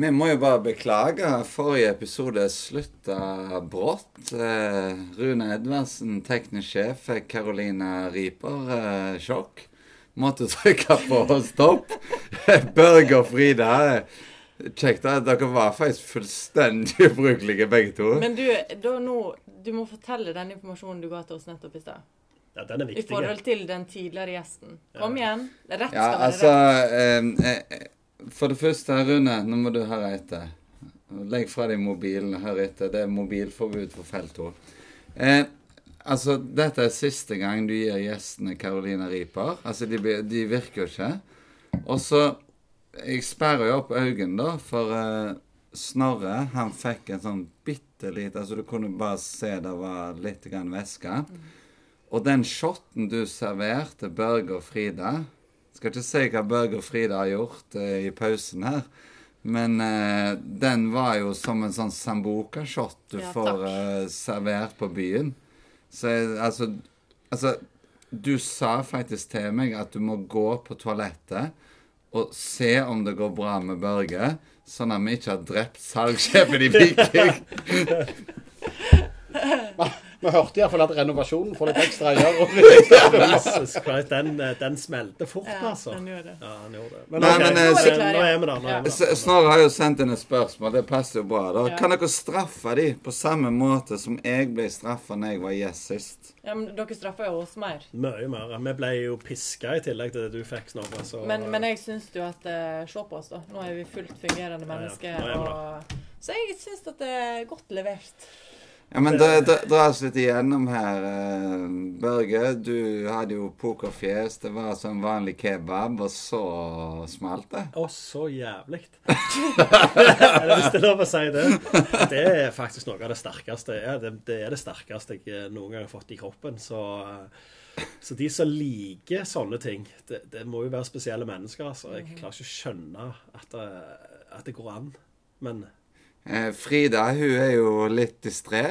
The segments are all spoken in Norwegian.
Vi må jo bare beklage. Forrige episode slutta brått. Eh, Rune Edvardsen, teknisk sjef, fikk Karoline Riper eh, sjokk. Måtte trykke på stopp. Børge og Frida eh, Kjekt at dere var faktisk fullstendig ubrukelige begge to. Men du, da nå, du må fortelle den informasjonen du ga til oss nettopp i stad. Ja, den er viktig. I forhold til den tidligere gjesten. Kom igjen. Rett skal være altså rett. eh, eh, For det første, Rune, nå må du høre etter. Legg fra deg mobilen og hør etter. Det er mobilforbud for felt 2. Eh, altså, dette er siste gang du gir gjestene Carolina Riper. Altså, de, de virker jo ikke. Og så Jeg sperrer jo opp øynene, da, for eh, Snorre han fikk en sånn bitte lite Altså, du kunne bare se det var litt grann væske. Og den shotten du serverte Børge og Frida Skal ikke si hva Børge og Frida har gjort eh, i pausen her, men eh, den var jo som en sånn Sambuca-shot du Ja, får eh, servert på byen. Så jeg, altså Altså, du sa faktisk til meg at du må gå på toalettet og se om det går bra med Børge, sånn at vi ikke har drept salgssjefen i Viking. Vi hørte iallfall at renovasjonen får litt ekstra å gjøre. Jesus Christ, den, den smelter fort, Ja, altså. den gjør det. Ja, den gjør det. Men Nei, okay, men, eh, så- nå er vi der. Er vi Snorre har jo sendt inn et spørsmål, det passer jo bra. da. Ja. Kan dere straffe de på samme måte som jeg ble straffa når jeg var gjest sist? Ja, men dere straffer jo oss mer. Mye mer. Vi ble jo piska i tillegg til det du fikk, Snorre. Så Men, men jeg syns jo at uh, Se på oss, da. Nå er vi fullt fungerende Ja, ja. mennesker. Er vi Og, så jeg syns at det er godt levert. Ja, men dra, dra, dra oss litt igjennom her. eh, Børge, du hadde jo pokerfjes. Det var som vanlig kebab, og så smalt det. Å, så jævlig. er det hvis det er lov å si det? Det er faktisk noe av det sterkeste. Ja, det, det er det sterkeste jeg noen gang har fått i kroppen. Så, eh, så de som liker sånne ting, det, det må jo være spesielle mennesker. Altså. Jeg klarer ikke å skjønne at det, at det går an. Men Eh, Frida hun er jo litt distré,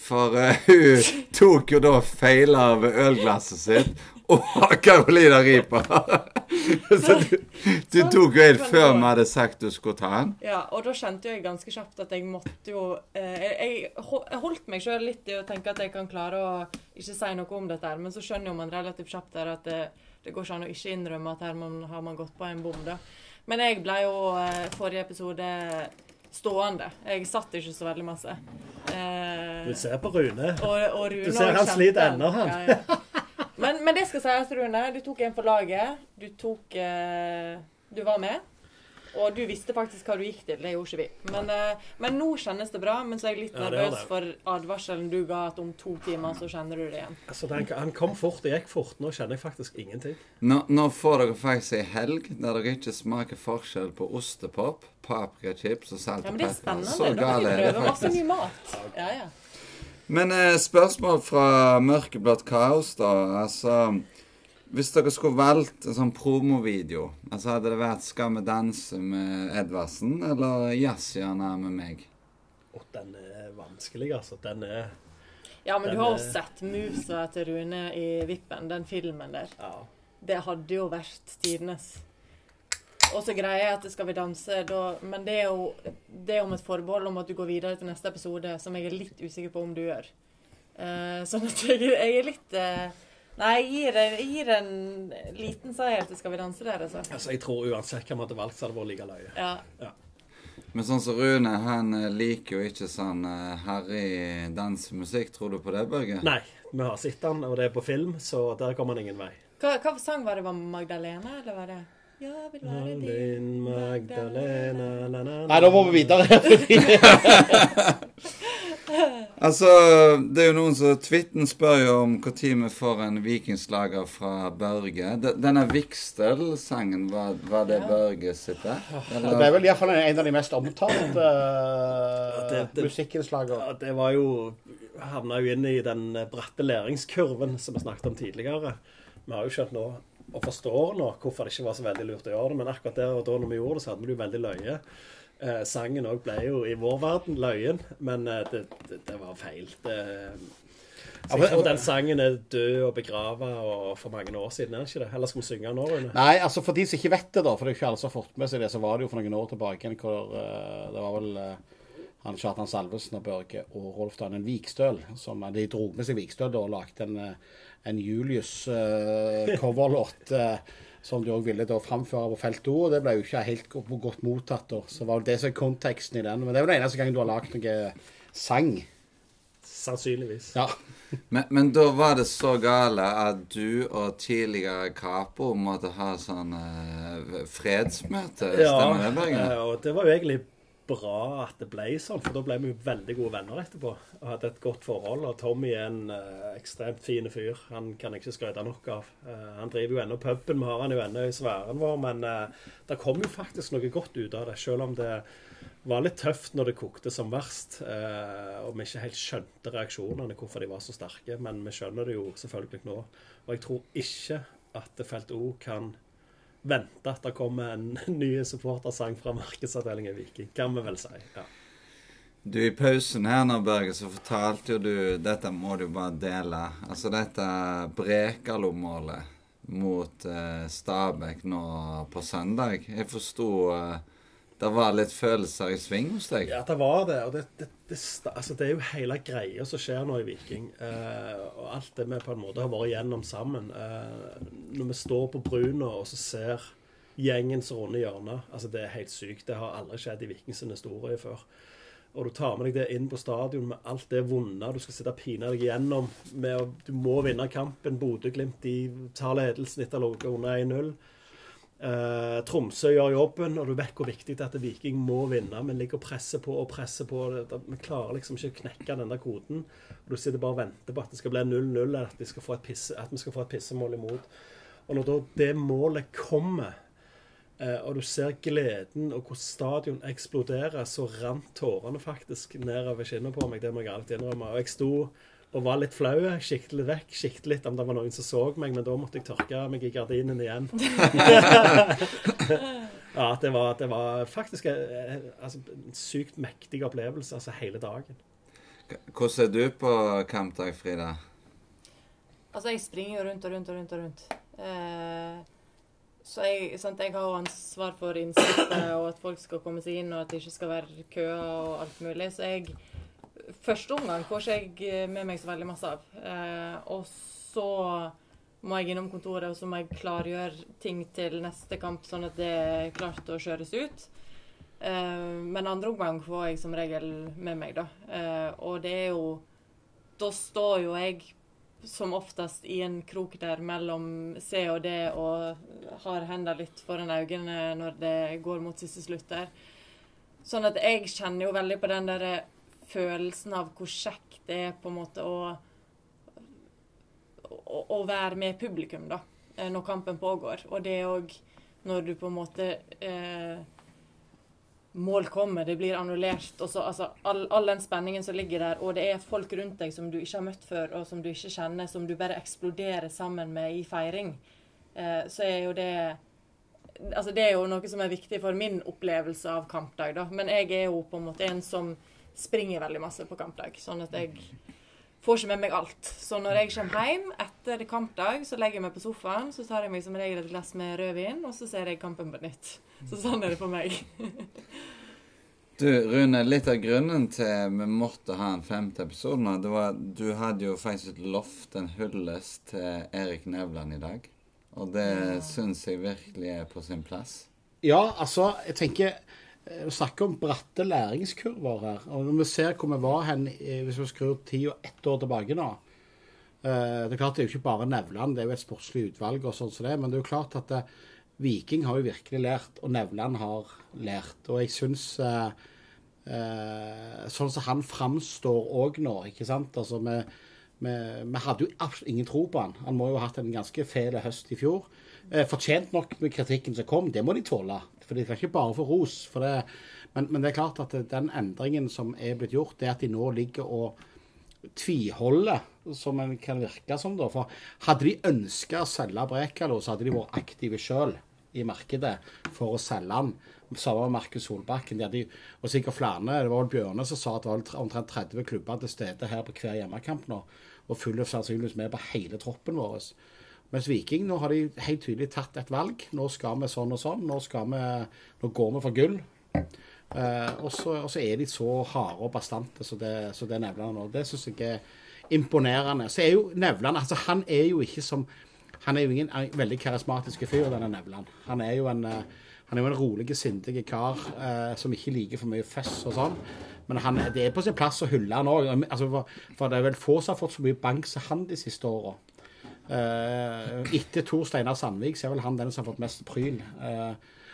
for eh, hun tok jo da feil av ølglasset sitt og Carolina Ripa. så du, du tok jo helt før vi hadde sagt du skulle ta den. Ja, og da kjente jeg ganske kjapt at jeg måtte jo eh, Jeg, jeg holdt meg sjøl litt i å tenke at jeg kan klare å ikke si noe om dette, men så skjønner jo man relativt kjapt der at det, det går ikke an å ikke innrømme at her man, har man gått på en bom, da. Men jeg ble jo eh, forrige episode stående. Jeg satt ikke så veldig masse. Eh, du ser på Rune. og, og Rune Du ser han sliter ennå, han. Ja, ja. Men, men det skal sies, Rune. Du tok en for laget. Du tok eh, Du var med. Og du visste faktisk hva du gikk til. Det gjorde ikke vi. Men, uh, men nå kjennes det bra. Men så er jeg litt Ja, nervøs det. for advarselen du ga at om to timer så kjenner du det igjen. Altså, den, han kom fort og gikk fort. Nå kjenner jeg faktisk ingenting. Nå, nå får dere faktisk ei helg der dere ikke smaker forskjell på ostepop, paprikachips og salt Ja, men det er spennende. Så Da kan gale vi er det prøve masse faktisk. ny mat. Ja, ja. Men eh, spørsmål fra Mørkeblått kaos, da. Altså Hvis dere skulle valgt en sånn promovideo, altså hadde det vært 'Skal vi danse' med Edvardsen eller 'Jazzhjørnet med meg'? Og den er vanskelig, altså. Den er ja, men du har er- jo sett musa til Rune i Vippen, den filmen der. Ja. Det hadde jo vært tidenes. Og så greier jeg at det skal vi danse, da, men det er jo det er om et forbehold om at du går videre til neste episode, som jeg er litt usikker på om du gjør. Uh, sånn at jeg, jeg er litt eh, Nei, jeg gir, jeg gir en liten seier til Skal vi danse der, altså. Altså, jeg tror uansett hvem hadde valgt, så hadde det vært like løye. Ja. Men sånn som Rune, han eh, liker jo ikke sånn eh, harry dansemusikk. Tror du på det, Børge? Nei, vi har sett den, og det er på film, så der kommer han ingen vei. Hva, hva sang var det? Var Magdalena, eller var det Ja, vil være din Din Magdalena la, la, la. Nei, da må vi videre. Altså, det er jo noen som Tvitten spør jo om når vi får en vikingslager fra Børge. De- Denne Vikstøl-sangen, var, var det Ja. Børge sitt der? Det er vel iallfall en av de mest omtalte uh, det- det- musikkinnslagene. Ja, det var jo Havna jo inn i den bratte læringskurven som vi snakket om tidligere. Vi har jo skjønt nå, og forstår nå, hvorfor det ikke var så veldig lurt å gjøre det, men akkurat der og da når vi gjorde det, så hadde vi det jo veldig løye. Eh, sangen òg ble jo i vår verden løyen, men eh, det, det, det var feil. Det, Så jeg tror den sangen er død og begrava for mange år siden, er ikke det? Eller skal vi synge den nå, Rune? Nei, altså for de som ikke vet det, da, for det er jo ikke alle som har fått med seg det, så var det jo for noen år tilbake hvor eh, det var vel eh, han Kjartan Salvesen og Børge og Rolf Daniel Vikstøl som De dro med seg Vikstøl da og lagde en, eh, en Julius-coverlåt. Som de òg ville da framføre på felt O, og det ble jo ikke helt godt, mottatt. da, Så var det det som er konteksten i den. Men det er jo den eneste gangen du har lagd noe sang. Sannsynligvis. Ja. Men, men da var det så gale at du og tidligere Kapo måtte ha sånn eh, fredsmøte? Stemmer det, Bergen? Ja, og det var jo egentlig bra at det ble sånn, for da ble vi jo veldig gode venner etterpå. Og hadde et godt forhold. Og Tommy er en eh, ekstremt fin fyr. Han kan jeg ikke skryte nok av. Eh, han driver jo ennå puben, vi har han jo ennå i sfæren vår, men eh, det kom jo faktisk noe godt ut av det. Selv om det var litt tøft når det kokte som verst, eh, og vi ikke helt skjønte reaksjonene, hvorfor de var så sterke. Men vi skjønner det jo selvfølgelig nå. Og jeg tror ikke at Felt O kan vente at det kommer en ny supportersang fra markedsavdelingen Viking, kan vi vel si. Ja. Du, I pausen her nå, Børge, så fortalte jo du Dette må du bare dele. Altså dette Brekalo-målet mot eh, Stabæk nå på søndag. Jeg forsto eh, det var litt følelser i sving hos deg? Ja, det var det. Og det, det, det, altså, det er jo hele greia som skjer nå i Viking. Eh, og alt det vi på en måte har vært igjennom sammen. Eh, når vi står på Bruna og så ser gjengen som runder hjørnet altså Det er helt sykt. Det har aldri skjedd i Vikings historie før. Og du tar med deg det inn på stadion med alt det vonde du skal sitte og pine deg igjennom. Med du må vinne kampen. Bodø-Glimt tar ledelsen etter å ligge under 1-0. Eh, Tromsø gjør jobben, og du vet hvor viktig det er at Viking må vinne. Men ligger og presser på og presser på. Vi klarer liksom ikke å knekke den der koden. Og Du sitter bare og venter på at det skal bli 0-0, eller at, pisse, at vi skal få et pissemål imot. Og når da det målet kommer, uh, og du ser gleden og hvor stadion eksploderer, så rant tårene faktisk nedover kinnet på meg. Det må jeg alltid innrømme. Og jeg sto og var litt flau. Jeg litt vekk. Kikket litt om det var noen som så meg, men da måtte jeg tørke meg i gardinen igjen. ja, det var, det var faktisk altså, en sykt mektig opplevelse altså hele dagen. Hvordan er du på kampdag, Frida? Altså, jeg springer jo rundt og rundt og rundt. og rundt. Eh, så jeg, sant, jeg har jo ansvar for innsiktet, og at folk skal komme seg inn, og at det ikke skal være køer og alt mulig. Så jeg Første omgang får ikke jeg med meg så veldig masse av. Eh, og så må jeg innom kontoret, og så må jeg klargjøre ting til neste kamp, sånn at det er klart å kjøres ut. Eh, men andre omgang får jeg som regel med meg, da. Eh, og det er jo Da står jo jeg som oftest i en krok der mellom C og D og har hendene litt foran øynene når det går mot siste slutt der. Sånn at jeg kjenner jo veldig på den der følelsen av hvor kjekt det er på en måte å å, å være med publikum, da, eh, når kampen pågår. Og det òg når du på en måte eh, Mål kommer, det blir annullert. Og så, altså, all, all den spenningen som ligger der, og det er folk rundt deg som du ikke har møtt før, og som du ikke kjenner, som du bare eksploderer sammen med i feiring, eh, så er jo det Altså, det er jo noe som er viktig for min opplevelse av kampdag, da. Men jeg er jo på en måte en som springer veldig masse på kampdag. Sånn at jeg får ikke med meg alt. Så når jeg kommer hjem etter kampdag, så legger jeg meg på sofaen, så tar jeg meg som regel et glass med rødvin, og så ser jeg kampen på nytt. Så sånn er det for meg. Du, Rune, litt av grunnen til vi måtte ha en femte episode nå, det var at du hadde jo faktisk lovt en hyllest til Erik Nevland i dag. Og det Ja. syns jeg virkelig er på sin plass. Ja, altså, jeg tenker Vi snakker om bratte læringskurver her. Og når vi ser hvor vi var hen hvis vi skrur tida ett år tilbake nå eh, Det er klart det er jo ikke bare Nevland, det er jo et sportslig utvalg, og sånn som det, men det er jo klart at eh, Viking har jo virkelig lært, og Nevland har lært. Og jeg syns eh, Sånn som han framstår òg nå, ikke sant. Altså, vi, vi, vi hadde jo absolutt ingen tro på han. Han må jo ha hatt en ganske fæl høst i fjor. Fortjent nok med kritikken som kom, det må de tåle. For de kan ikke bare få ros. Det, men, men det er klart at den endringen som er blitt gjort, det er at de nå ligger og tviholder, som en kan virke som. da. For hadde de ønska å selge Brekalo, så hadde de vært aktive sjøl. i markedet for å selge den. Samme med Markus Solbakken. De hadde, og sikkert flere. Det var vel Bjørne som sa at det var omtrent 30 klubber til stede her på hver hjemmekamp nå. Og fulle sannsynligvis med på hele troppen vår. Mens Viking nå har de helt tydelig tatt et valg. Nå skal vi sånn og sånn. Nå, vi, nå går vi for gull. Eh, og, så, så, er de så harde og bastante som det, så det Nevland nå. Det syns jeg er imponerende. Så er jo Nevland altså Han er jo ikke som Han er jo ingen veldig karismatisk fyr, denne Nevland. Han er jo en uh, han er jo en rolig, sindig kar eh, som ikke liker for mye føss og sånn. Men han, det er på sin plass å hylle han òg. Altså, for, for, det er vel få som har fått så mye bank som han de siste åra. Eh, etter Tor Steinar Sandvik så er vel han den som har fått mest pryl. Eh,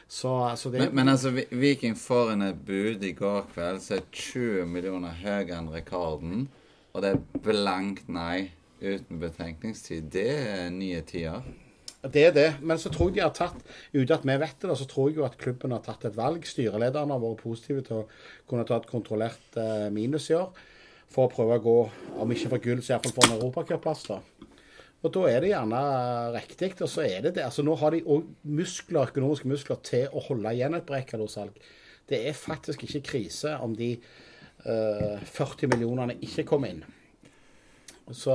så, så det, men, men, altså, Viking får en bud i går kveld som er 20 millioner høyere enn rekorden. Og det er blankt nei uten betenkningstid. Det er nye tider. Det er det. Men så tror jeg de har tatt, uten at vi vet det, så tror jeg jo at klubben har tatt et valg. Styrelederne har vært positive til å kunne ta et kontrollert eh, minus i år. For å prøve å gå, om ikke for gull, så iallfall for en europacupplass. Og da er det gjerne riktig. Og så er det det. Altså nå har de òg muskler, økonomiske muskler til å holde igjen et Brekalo-salg. Det er faktisk ikke krise om de uh, eh, 40 millionene ikke kommer inn. Så,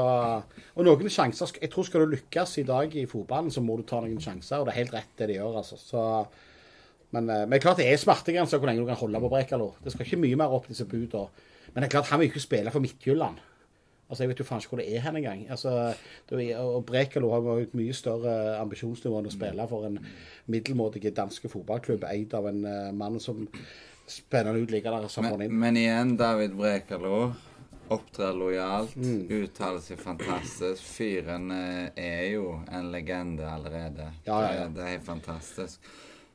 og noen sjanser Jeg tror skal du lykkes i dag i fotballen, så må du ta noen sjanser. Og det er helt rett det de gjør, altså. Så, men, eh, men klart det er smertegrenser hvor lenge du kan holde på Brekalo. Det skal ikke mye mer opp disse budene. Men det er klart han vil ikke spille for Midtjylland. Altså, Jeg vet jo faen ikke hvor det er hen engang. Altså, og Brekalo har jo et mye større ambisjonsnivå enn å spille for en middelmådig danske fotballklubb eid av en uh, mann som spenner ut like der som men, men igjen, David Brekalo opptrer lojalt, mm. uttaler seg fantastisk. Fyren eh, er jo en legende allerede. Ja, ja, ja. Det, det, er fantastisk.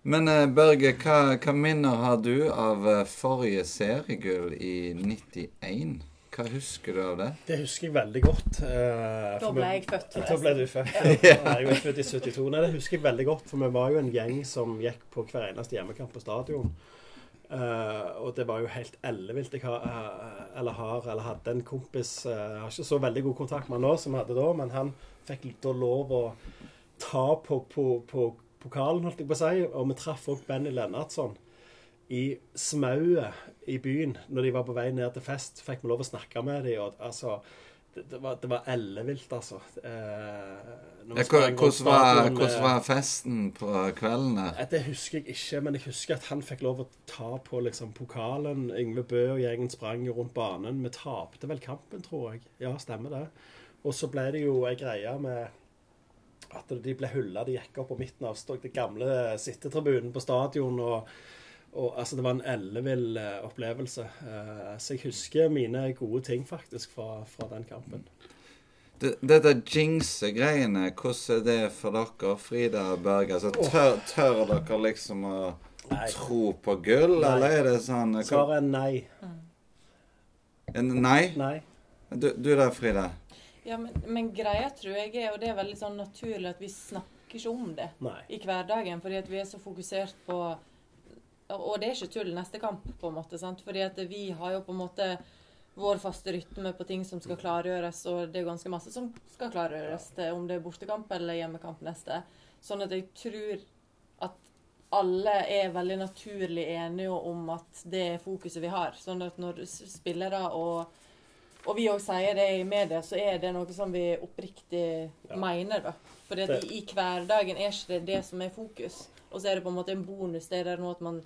Men uh, Børge, hva, hva, minner har du av forrige seriegull i 91? Hva husker du av det? Det husker jeg veldig godt. Uh, da ble jeg født. Da ble du født. ja. Jeg er født i 72. Nei, det husker jeg veldig godt, for vi var jo en gjeng som gikk på hver eneste hjemmekamp på stadion. Uh, og det var jo helt ellevilt. Jeg har, uh, eller har, eller hadde en kompis Jeg har ikke så veldig god kontakt med han nå som jeg hadde da, men han fikk da lov å ta på, på, på pokalen, holdt jeg på å si. Og vi traff òg Benny Lennartson i smauet i byen når de var på vei ned til fest. Fikk vi lov å snakke med dem. Og, altså, det, var, det var ellevilt, altså. Eh, hvordan, var, hvordan var festen på kvelden? der? Det husker jeg ikke, men jeg husker at han fikk lov å ta på liksom, pokalen. Yngve Bø og gjengen sprang rundt banen. Vi tapte vel kampen, tror jeg. Ja, stemmer det. Og så ble det jo ei greie med at de ble hylla. De gikk opp på midten av det gamle sittetribunen på stadion. og og altså, Det var en ellevill uh, opplevelse. Uh, så jeg husker mine gode ting faktisk fra, fra den kampen. dette jinxe-greiene, hvordan er det for dere, Frida Berg? Altså, tør, tør, dere liksom å nei. tro på gull, nei. eller er det sånn Svaret er nei. En nei? Nei. Du, du der, Frida? Ja, men, men, greia tror jeg er, og det er veldig sånn naturlig, at vi snakker ikke om det nei. i hverdagen. Fordi at vi er så fokusert på og det er ikke tull neste kamp, på en måte. sant? Fordi at vi har jo på en måte vår faste rytme på ting som skal klargjøres, og det er ganske masse som skal klargjøres, til, om det er bortekamp eller hjemmekamp neste. Sånn at jeg tror at alle er veldig naturlig enige om at det er fokuset vi har. Sånn at når spillere og, og vi òg sier det i media, så er det noe som vi oppriktig ja. mener. da. For i, i hverdagen er ikke det det som er fokus. Og så er det på en måte en bonus. Det er der nå at man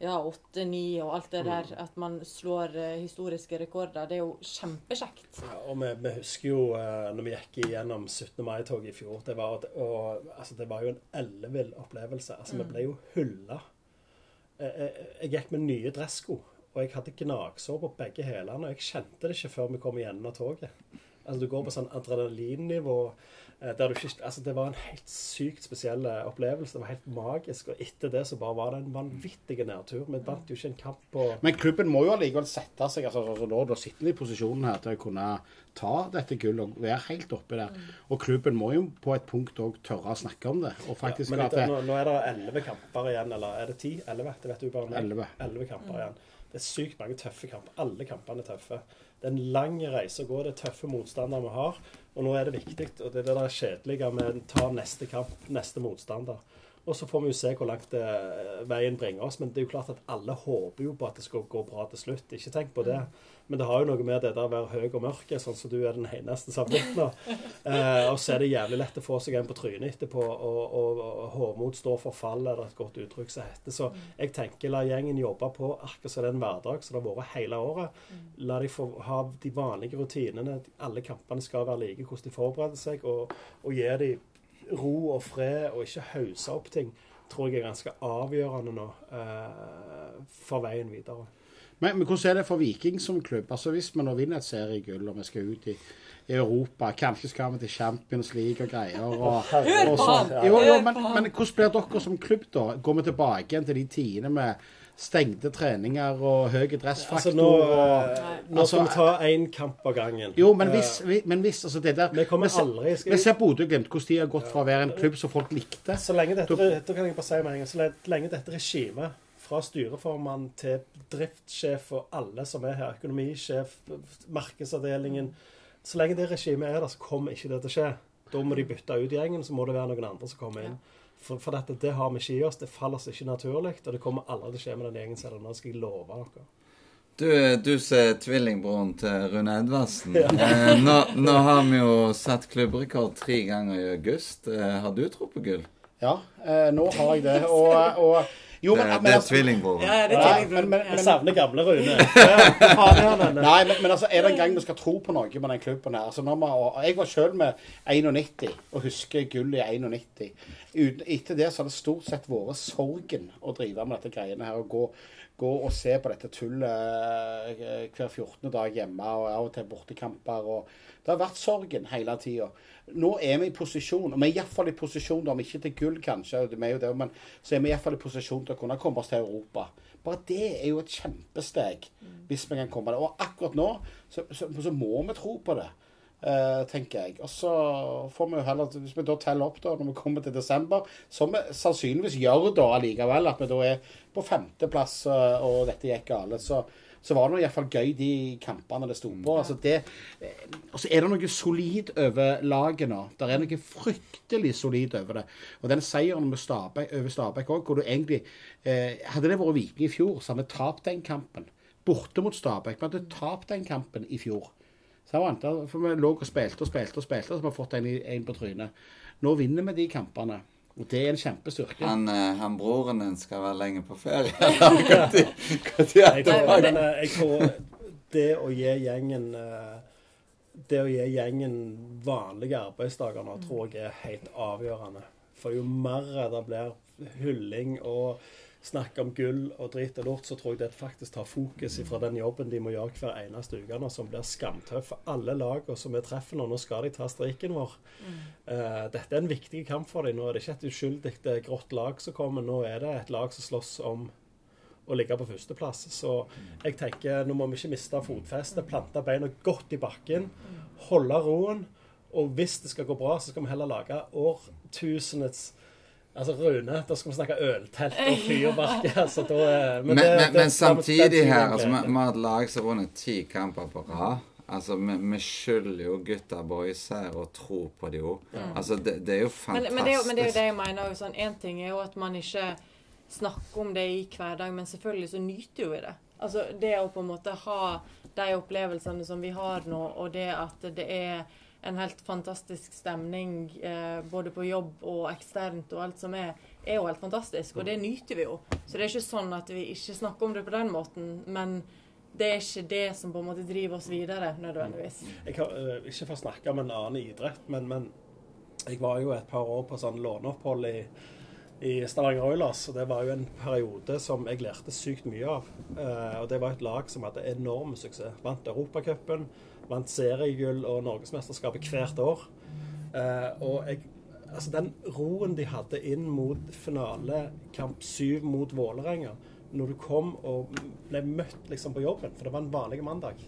ja, åtte, ni og alt det der. At man slår uh, historiske rekorder. Det er jo kjempekjekt. Ja, og vi, vi, husker jo uh, når vi gikk igjennom 17. mai-toget i fjor. Det var, og, altså, det var jo en ellevill opplevelse. Altså, mm. Vi ble jo hylla. Jeg, jeg, jeg, gikk med nye dressko, og jeg hadde gnagsår på begge hælene. Jeg kjente det ikke før vi kom igjennom toget. Altså, du går på sånn adrenalinnivå. Eh, ikke, altså det var en helt sykt spesiell eh, opplevelse. Det var helt magisk. Og etter det så bare var det en vanvittig nedtur. Vi vant jo ikke en kamp på Men klubben må jo allikevel sette seg altså, altså, Da, da sitter de i posisjonen her til å kunne ta dette gullet og være helt oppi der. Mm. Og klubben må jo på et punkt òg tørre å snakke om det. Og faktisk ja, men det, nå, nå, er det elleve kamper igjen, eller er det ti? Elleve? Det vet du bare. Elleve kamper mm. igjen. Det er sykt mange tøffe kamper. Alle kampene er tøffe. Det er en lang reise å gå. Det er tøffe motstandere vi har. Og nå er det viktig, og det er det der kjedelige med å ta neste kamp, neste motstander. Og så får vi jo se hvor langt det, veien bringer oss. Men det er jo klart at alle håper jo på at det skal gå bra til slutt. Ikke tenk på det. Men det har jo noe med det der å være høy og mørk, sånn som du er den eneste som har. Eh, og så er det jævlig lett å få seg en på trynet etterpå, og, og, og hovmod står for fall, er det et godt uttrykk som heter. Så jeg tenker la gjengen jobbe på akkurat som det er en hverdag som det har vært hele året. La de få ha de vanlige rutinene. Alle kampene skal være like, hvordan de forbereder seg, og, og gi dem ro og fred, og ikke hause opp ting. Tror jeg er ganske avgjørende nå eh, for veien videre. Men, men hvordan er det for Viking som klubb? Altså Hvis vi nå vinner et seriegull og vi skal ut i Europa, kanskje skal vi til Champions League og greier. Og, og, og på så- Jo, jo, men, men hvordan blir dere som klubb, da? Går vi tilbake igjen til de tidene med stengte treninger og høy dressfaktor? Altså nå, og, eh, nå skal Altså, vi ta én kamp av gangen. jo, men hvis, Eh, vi- men hvis altså det der Vi kommer ser- aldri- skal Vi vi- ser Bodø-Glimt, hvordan de har gått fra å være en klubb som folk likte. Så lenge dette, dette kan jeg bare si med en gang, så lenge dette regimet, fra styreformann til driftssjef og alle som er her, økonomisjef, markedsavdelingen Så lenge det regimet er der, så kommer ikke det til å skje. Da må de bytte ut gjengen, så må det være noen andre som kommer inn. For, for dette, det har vi ikke i oss. Det faller oss ikke naturlig, og det kommer aldri til å skje med den gjengen selv. nå, skal jeg love dere. Du, du som er tvillingbroren til Rune Edvardsen. Eh, nå, nå har vi jo satt klubbrekord tre ganger i august. Eh, har du tro på gull? Ja, eh, nå har jeg det. Og, og jo, Det, men, men, det er altså- tvillingbroren. Ja, det er men- men- Jeg savner gamle Rune. Nei, men, men altså, er det en gang vi skal tro på noe med den klubben her? Altså, og jeg var sjøl med 91 og husker gull i 91. Uten, etter det så har det stort sett vært sorgen å drive med dette greiene her. og gå, gå og se på dette tullet eh, hver 14. dag hjemme og av og til bortekamper. og Det har vært sorgen hele tida. Nå er vi i posisjon, og vi er iallfall i posisjon, om ikke til gull kanskje, det er jo det, men så er vi iallfall i posisjon til å kunne komme oss til Europa. Bare det er jo et kjempesteg, hvis vi kan komme det. Og akkurat nå så, så, så må vi tro på det, eh, tenker jeg. Og så får vi jo heller, hvis vi da teller opp da, når vi kommer til desember, som vi sannsynligvis gjør da allikevel, at vi da er på femteplass, eh, og dette gikk galt, så, så var det nå iallfall gøy de kampene det sto på. Altså det, eh, og så er det noe solid over laget nå. Det er noe fryktelig solid over det. Og den seieren med Stabæk, over Stabæk òg, hvor du egentlig eh, Hadde det vært Viking i fjor, så hadde vi tapt den kampen. Borte mot Stabæk. Vi hadde tapt den kampen i fjor. Sant? For vi lå og spilte og spilte og spilte, og så har vi fått en, en på trynet. Nå vinner vi de kampene. Og det er en kjempestyrke. Han, eh, han broren din skal være lenge på ferie. Er Jeg tror, men, eh, jeg tror det å gi gjengen eh, Det å gi gjengen vanlige arbeidsdager nå, tror jeg er helt avgjørende. For jo mer det blir hylling og snakk om gull og dritt og lort, så tror jeg det faktisk tar fokus fra den jobben de må gjøre hver eneste uke nå, som blir skamtøff for alle lagene som vi treffer nå. Nå skal de ta striken vår. Eh, dette er en viktig kamp for dem. Nå er det ikke et uskyldig er grått lag som kommer, nå er det et lag som slåss om å ligge på førsteplass. Så jeg tenker nå må vi ikke miste fotfestet, plante beina godt i bakken, holde roen. Og hvis det skal gå bra, så skal vi heller lage årtusenets Altså Rune, da skal vi snakke øltelt og fyrverkeri. Altså, er- Men, det- men, det- men samtidig her, altså, vi har et lag som har vunnet ti kamper på rad. Altså, Vi, vi skylder jo gutta boys her og tror på det jo. Altså, det, det er jo fantastisk. men, det er jo, men det er jo det jeg mener. Sånn, en ting er jo at man ikke snakker om det i hverdag, men selvfølgelig så nyter jo vi det. Altså Det å på en måte ha de opplevelsene som vi har nå, og det at det er en helt fantastisk stemning eh, både på jobb og eksternt og alt som er, er jo helt fantastisk. Og det nyter vi jo. Så det er ikke sånn at vi ikke snakker om det på den måten. Men det er ikke det som på en måte driver oss videre, nødvendigvis. Jeg har uh, ikke for å snakke om en annen idrett, men, men jeg var jo et par år på sånn låneopphold i, i Stavanger Oilers. og Det var jo en periode som jeg lærte sykt mye av. Uh, og Det var et lag som hadde enorm suksess. Vant Europacupen, vant seriegull og norgesmesterskapet hvert år. Eh, og jeg, altså Den roen de hadde inn mot finalekamp syv mot Vålerenga, når du kom og ble møtt liksom på jobben, for det var en vanlig mandag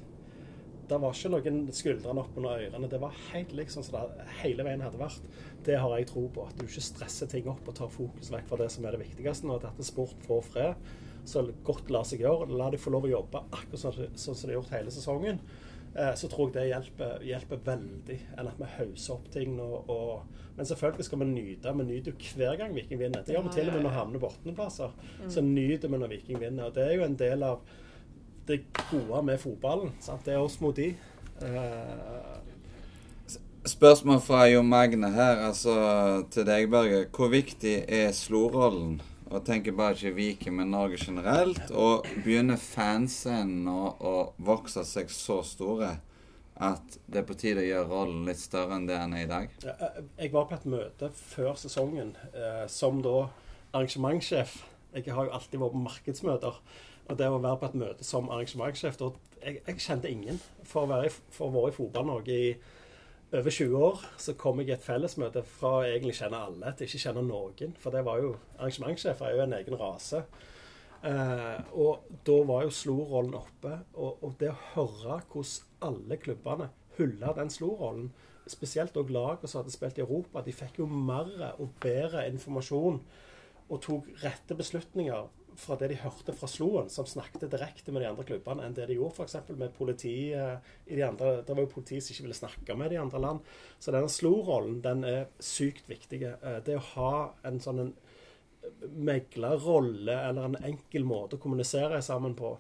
det var ikke noen skuldrene opp under ørene. Det var helt liksom som det hele veien hadde vært. Det har jeg tro på. At du ikke stresser ting opp og tar fokus vekk fra det som er det viktigste. Og at dette sport får fred så godt lar seg gjøre. La de få lov å jobbe akkurat sånn, sånn som de har gjort hele sesongen. Eh, så tror jeg det hjelper, hjelper veldig. Enn at vi hauser opp ting. Og, og, men selvfølgelig skal vi nyte. Vi nyter jo hver gang Viking vinner. Det gjør vi til og med når vi havner på åttendeplasser. Så nyter vi når Viking vinner. Og det er jo en del av det gode med fotballen. Sant? Det er oss mot de. Uh, Spørsmål fra Jo Magne her, altså til deg, Børge. Hvor viktig er slorollen? Og tenker bare ikke Viking, men Norge generelt. Og begynner fansen å, å vokse seg så store at det er på tide å gjøre rollen litt større enn det den er i dag? Eh, Jeg var på et møte før sesongen eh, som da arrangementssjef. Jeg har jo alltid vært på markedsmøter. Og det å være på et møte som arrangementssjef jeg, jeg kjente ingen. For å, være for å være i Fotball-Norge i over 20 år så kom jeg i et fellesmøte fra å egentlig kjenne alle til ikke kjenne noen. For det var jo arrangementssjefer er jo en egen rase. Eh, og da var jo Slo-rollen oppe. Og, og det å høre hvordan alle klubbene hylla den Slo-rollen, spesielt òg lagene som hadde spilt i Europa, de fikk jo mer og bedre informasjon og tok rette beslutninger fra det de hørte fra Sloen, som snakket direkte med de andre klubbene, enn det de gjorde f.eks. med politi eh, i de andre Det var jo politiet som ikke ville snakke med de andre land. Så denne Slo-rollen, den er sykt viktig. Eh, Det å ha en sånn en meglerrolle eller en enkel måte å kommunisere sammen på,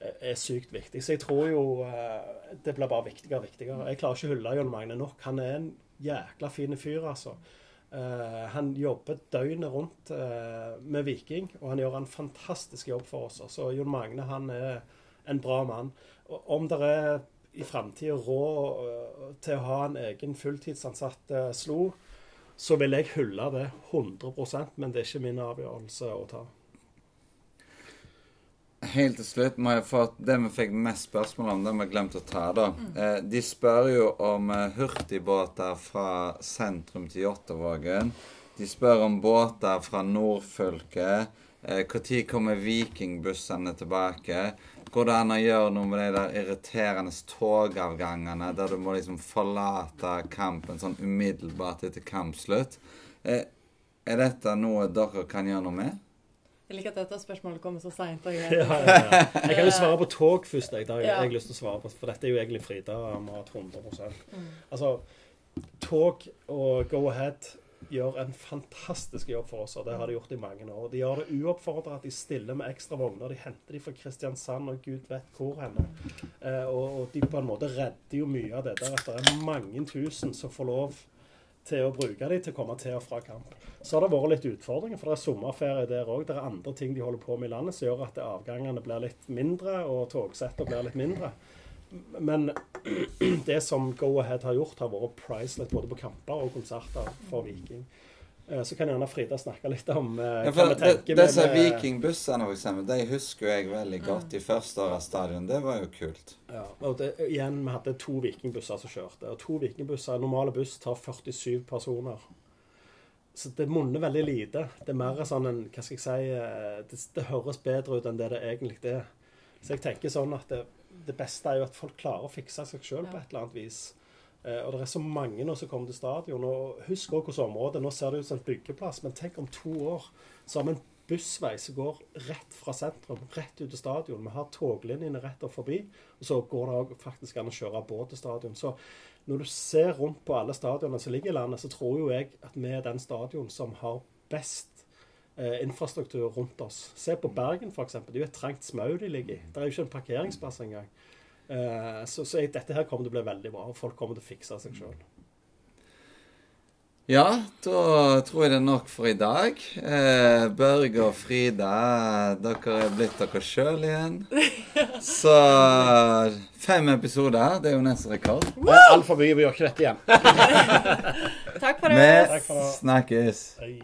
eh, er sykt viktig. Så jeg tror jo det blir bare viktigere og viktigere. Jeg klarer ikke å hylle Jon Magne nok. Han er en jækla fin fyr, altså. Eh, han jobber døgnet rundt uh, med Viking, og han gjør en fantastisk jobb for oss. Så Jon Magne han er en bra mann. Og om det er i framtida råd uh, til å ha en egen fulltidsansatt Slo, så vil jeg hylle det 100% men det er ikke min avgjørelse å ta. Helt til slutt må jeg få det vi fikk mest spørsmål om, det vi glemte å ta. da. Eh, de spør jo om eh, hurtigbåter fra sentrum til Jåttåvågen. De spør om båter fra nordfylket. Når kommer vikingbussene tilbake? Går det an å gjøre noe med de der irriterende togavgangene der du må liksom forlate kampen sånn umiddelbart etter kampslutt? Eh, er dette noe dere kan gjøre noe med? Jeg liker at dette spørsmålet kommer så seint. Ja, ja, ja. Jeg kan jo svare på tog først. Jeg, der, har jeg, har lyst til å svare på, for dette er jo egentlig Frida mat 100 Mm. Altså, tog og Go Ahead gjør en fantastisk jobb for oss, og det har de gjort i mange år. De gjør det uoppfordra at de stiller med ekstra vogner. De henter de fra Kristiansand og gud vet hvor henne. Eh, og, og de på en måte redder jo mye av det der at det er mange tusen som får lov til å bruke de til å komme til og fra kamp. Så har det vært litt utfordringer, for det er sommerferie der òg. Det er andre ting de holder på med i landet som gjør at avgangene blir litt mindre, og togsettene blir litt mindre. Men det som Go Ahead har gjort, har vært priceless både på kamper og konserter for Viking. Eh, Så kan gjerne Frida snakke litt om eh, Ja, hva vi det, tenker med- disse vikingbussene, for de husker jeg veldig godt. De første åra stadion. Det var jo kult. Ja, og det, igjen, Vi hadde to vikingbusser som kjørte. og To vikingbusser, Normale buss tar 47 personer. Så det monner veldig lite. Det er mer sånn en Hva skal jeg si eh, Det, det høres bedre ut enn det det egentlig er. Så jeg tenker sånn at det, det beste er jo at folk klarer å fikse seg sjøl på et eller annet vis. Eh, og det er så mange nå som kommer til stadion. og Husk også hvordan området Nå ser det ut som en byggeplass, men tenk om to år så har vi en bussvei som går rett fra sentrum, rett ut til stadion. Vi har toglinjene rett opp forbi, og så går det faktisk an å kjøre båt til stadion. Så når du ser rundt på alle stadionene som ligger i landet, så tror jo jeg at vi er den stadion som har best eh, infrastruktur rundt oss. Se på Bergen, f.eks. Det er jo et trangt smau de ligger i. Det er jo ikke en parkeringsplass engang. Eh, så så jeg, dette her kommer til å bli veldig bra, og folk kommer til å fikse seg sjøl. Ja, da tror jeg det er nok for i dag. Eh, Børge og Frida, dere er blitt dere sjøl igjen. Så fem episoder, det er jo nesten rekord. Altfor mye, vi gjør ikke dette igjen. Takk for det. Vi snakkes. Hei.